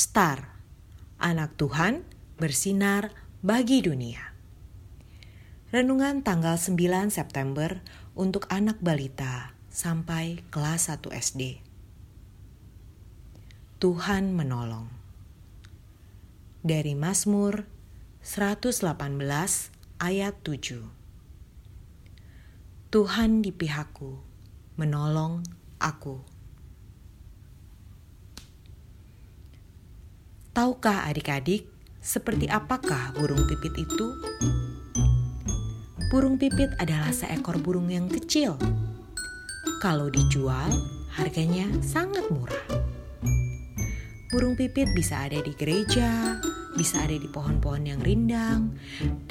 Star, anak Tuhan bersinar bagi dunia. Renungan tanggal 9 September untuk anak balita sampai kelas 1 SD. Tuhan menolong. Dari Mazmur 118 ayat 7. Tuhan di pihakku, menolong aku. Tahukah adik-adik seperti apakah burung pipit itu? Burung pipit adalah seekor burung yang kecil. Kalau dijual, harganya sangat murah. Burung pipit bisa ada di gereja, bisa ada di pohon-pohon yang rindang,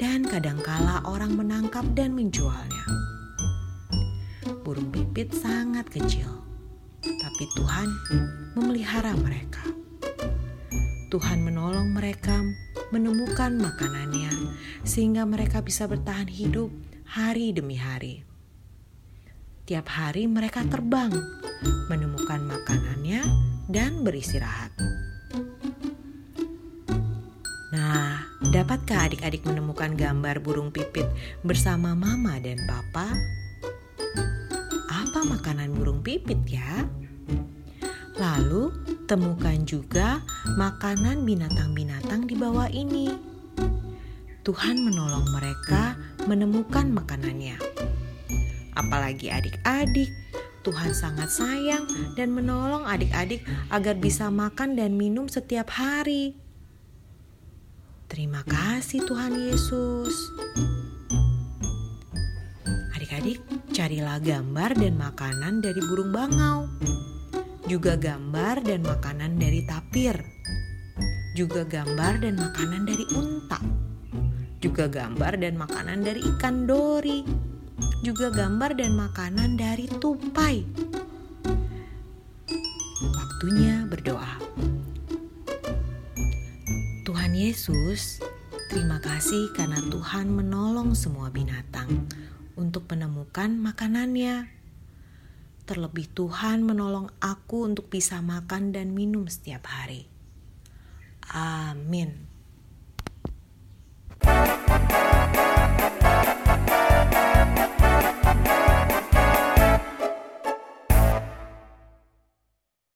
dan kadangkala orang menangkap dan menjualnya. Burung pipit sangat kecil, tapi Tuhan memelihara mereka. Tuhan menolong mereka menemukan makanannya, sehingga mereka bisa bertahan hidup hari demi hari. Tiap hari mereka terbang, menemukan makanannya, dan beristirahat. Nah, dapatkah adik-adik menemukan gambar burung pipit bersama mama dan papa? Apa makanan burung pipit ya? Lalu, temukan juga makanan binatang-binatang di bawah ini. Tuhan menolong mereka menemukan makanannya. Apalagi adik-adik, Tuhan sangat sayang dan menolong adik-adik agar bisa makan dan minum setiap hari. Terima kasih, Tuhan Yesus. Adik-adik, carilah gambar dan makanan dari burung bangau juga gambar dan makanan dari tapir, juga gambar dan makanan dari unta, juga gambar dan makanan dari ikan dori, juga gambar dan makanan dari tupai. Waktunya berdoa. Tuhan Yesus, terima kasih karena Tuhan menolong semua binatang untuk menemukan makanannya. Terlebih Tuhan menolong aku untuk bisa makan dan minum setiap hari. Amin.